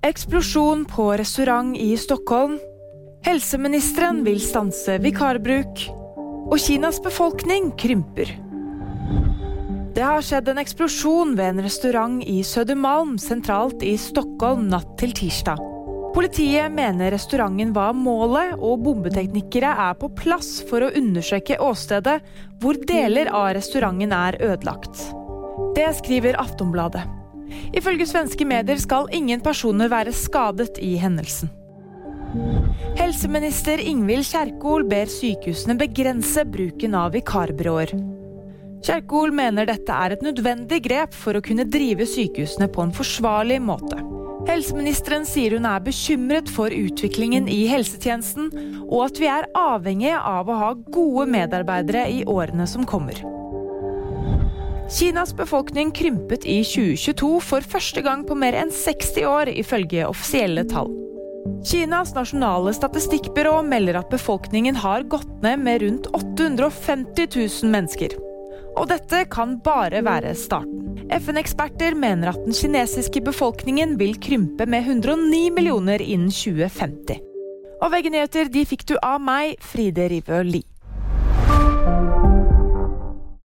Eksplosjon på restaurant i Stockholm. Helseministeren vil stanse vikarbruk. Og Kinas befolkning krymper. Det har skjedd en eksplosjon ved en restaurant i Södermalm sentralt i Stockholm natt til tirsdag. Politiet mener restauranten var målet, og bombeteknikere er på plass for å undersøke åstedet, hvor deler av restauranten er ødelagt. Det skriver Aftonbladet. Ifølge svenske medier skal ingen personer være skadet i hendelsen. Helseminister Ingvild Kjerkol ber sykehusene begrense bruken av vikarbyråer. Kjerkol mener dette er et nødvendig grep for å kunne drive sykehusene på en forsvarlig måte. Helseministeren sier hun er bekymret for utviklingen i helsetjenesten, og at vi er avhengige av å ha gode medarbeidere i årene som kommer. Kinas befolkning krympet i 2022 for første gang på mer enn 60 år, ifølge offisielle tall. Kinas nasjonale statistikkbyrå melder at befolkningen har gått ned med rundt 850 000 mennesker. Og dette kan bare være starten. FN-eksperter mener at den kinesiske befolkningen vil krympe med 109 millioner innen 2050. Og VG-nyheter de fikk du av meg, Fride Rivø Lie.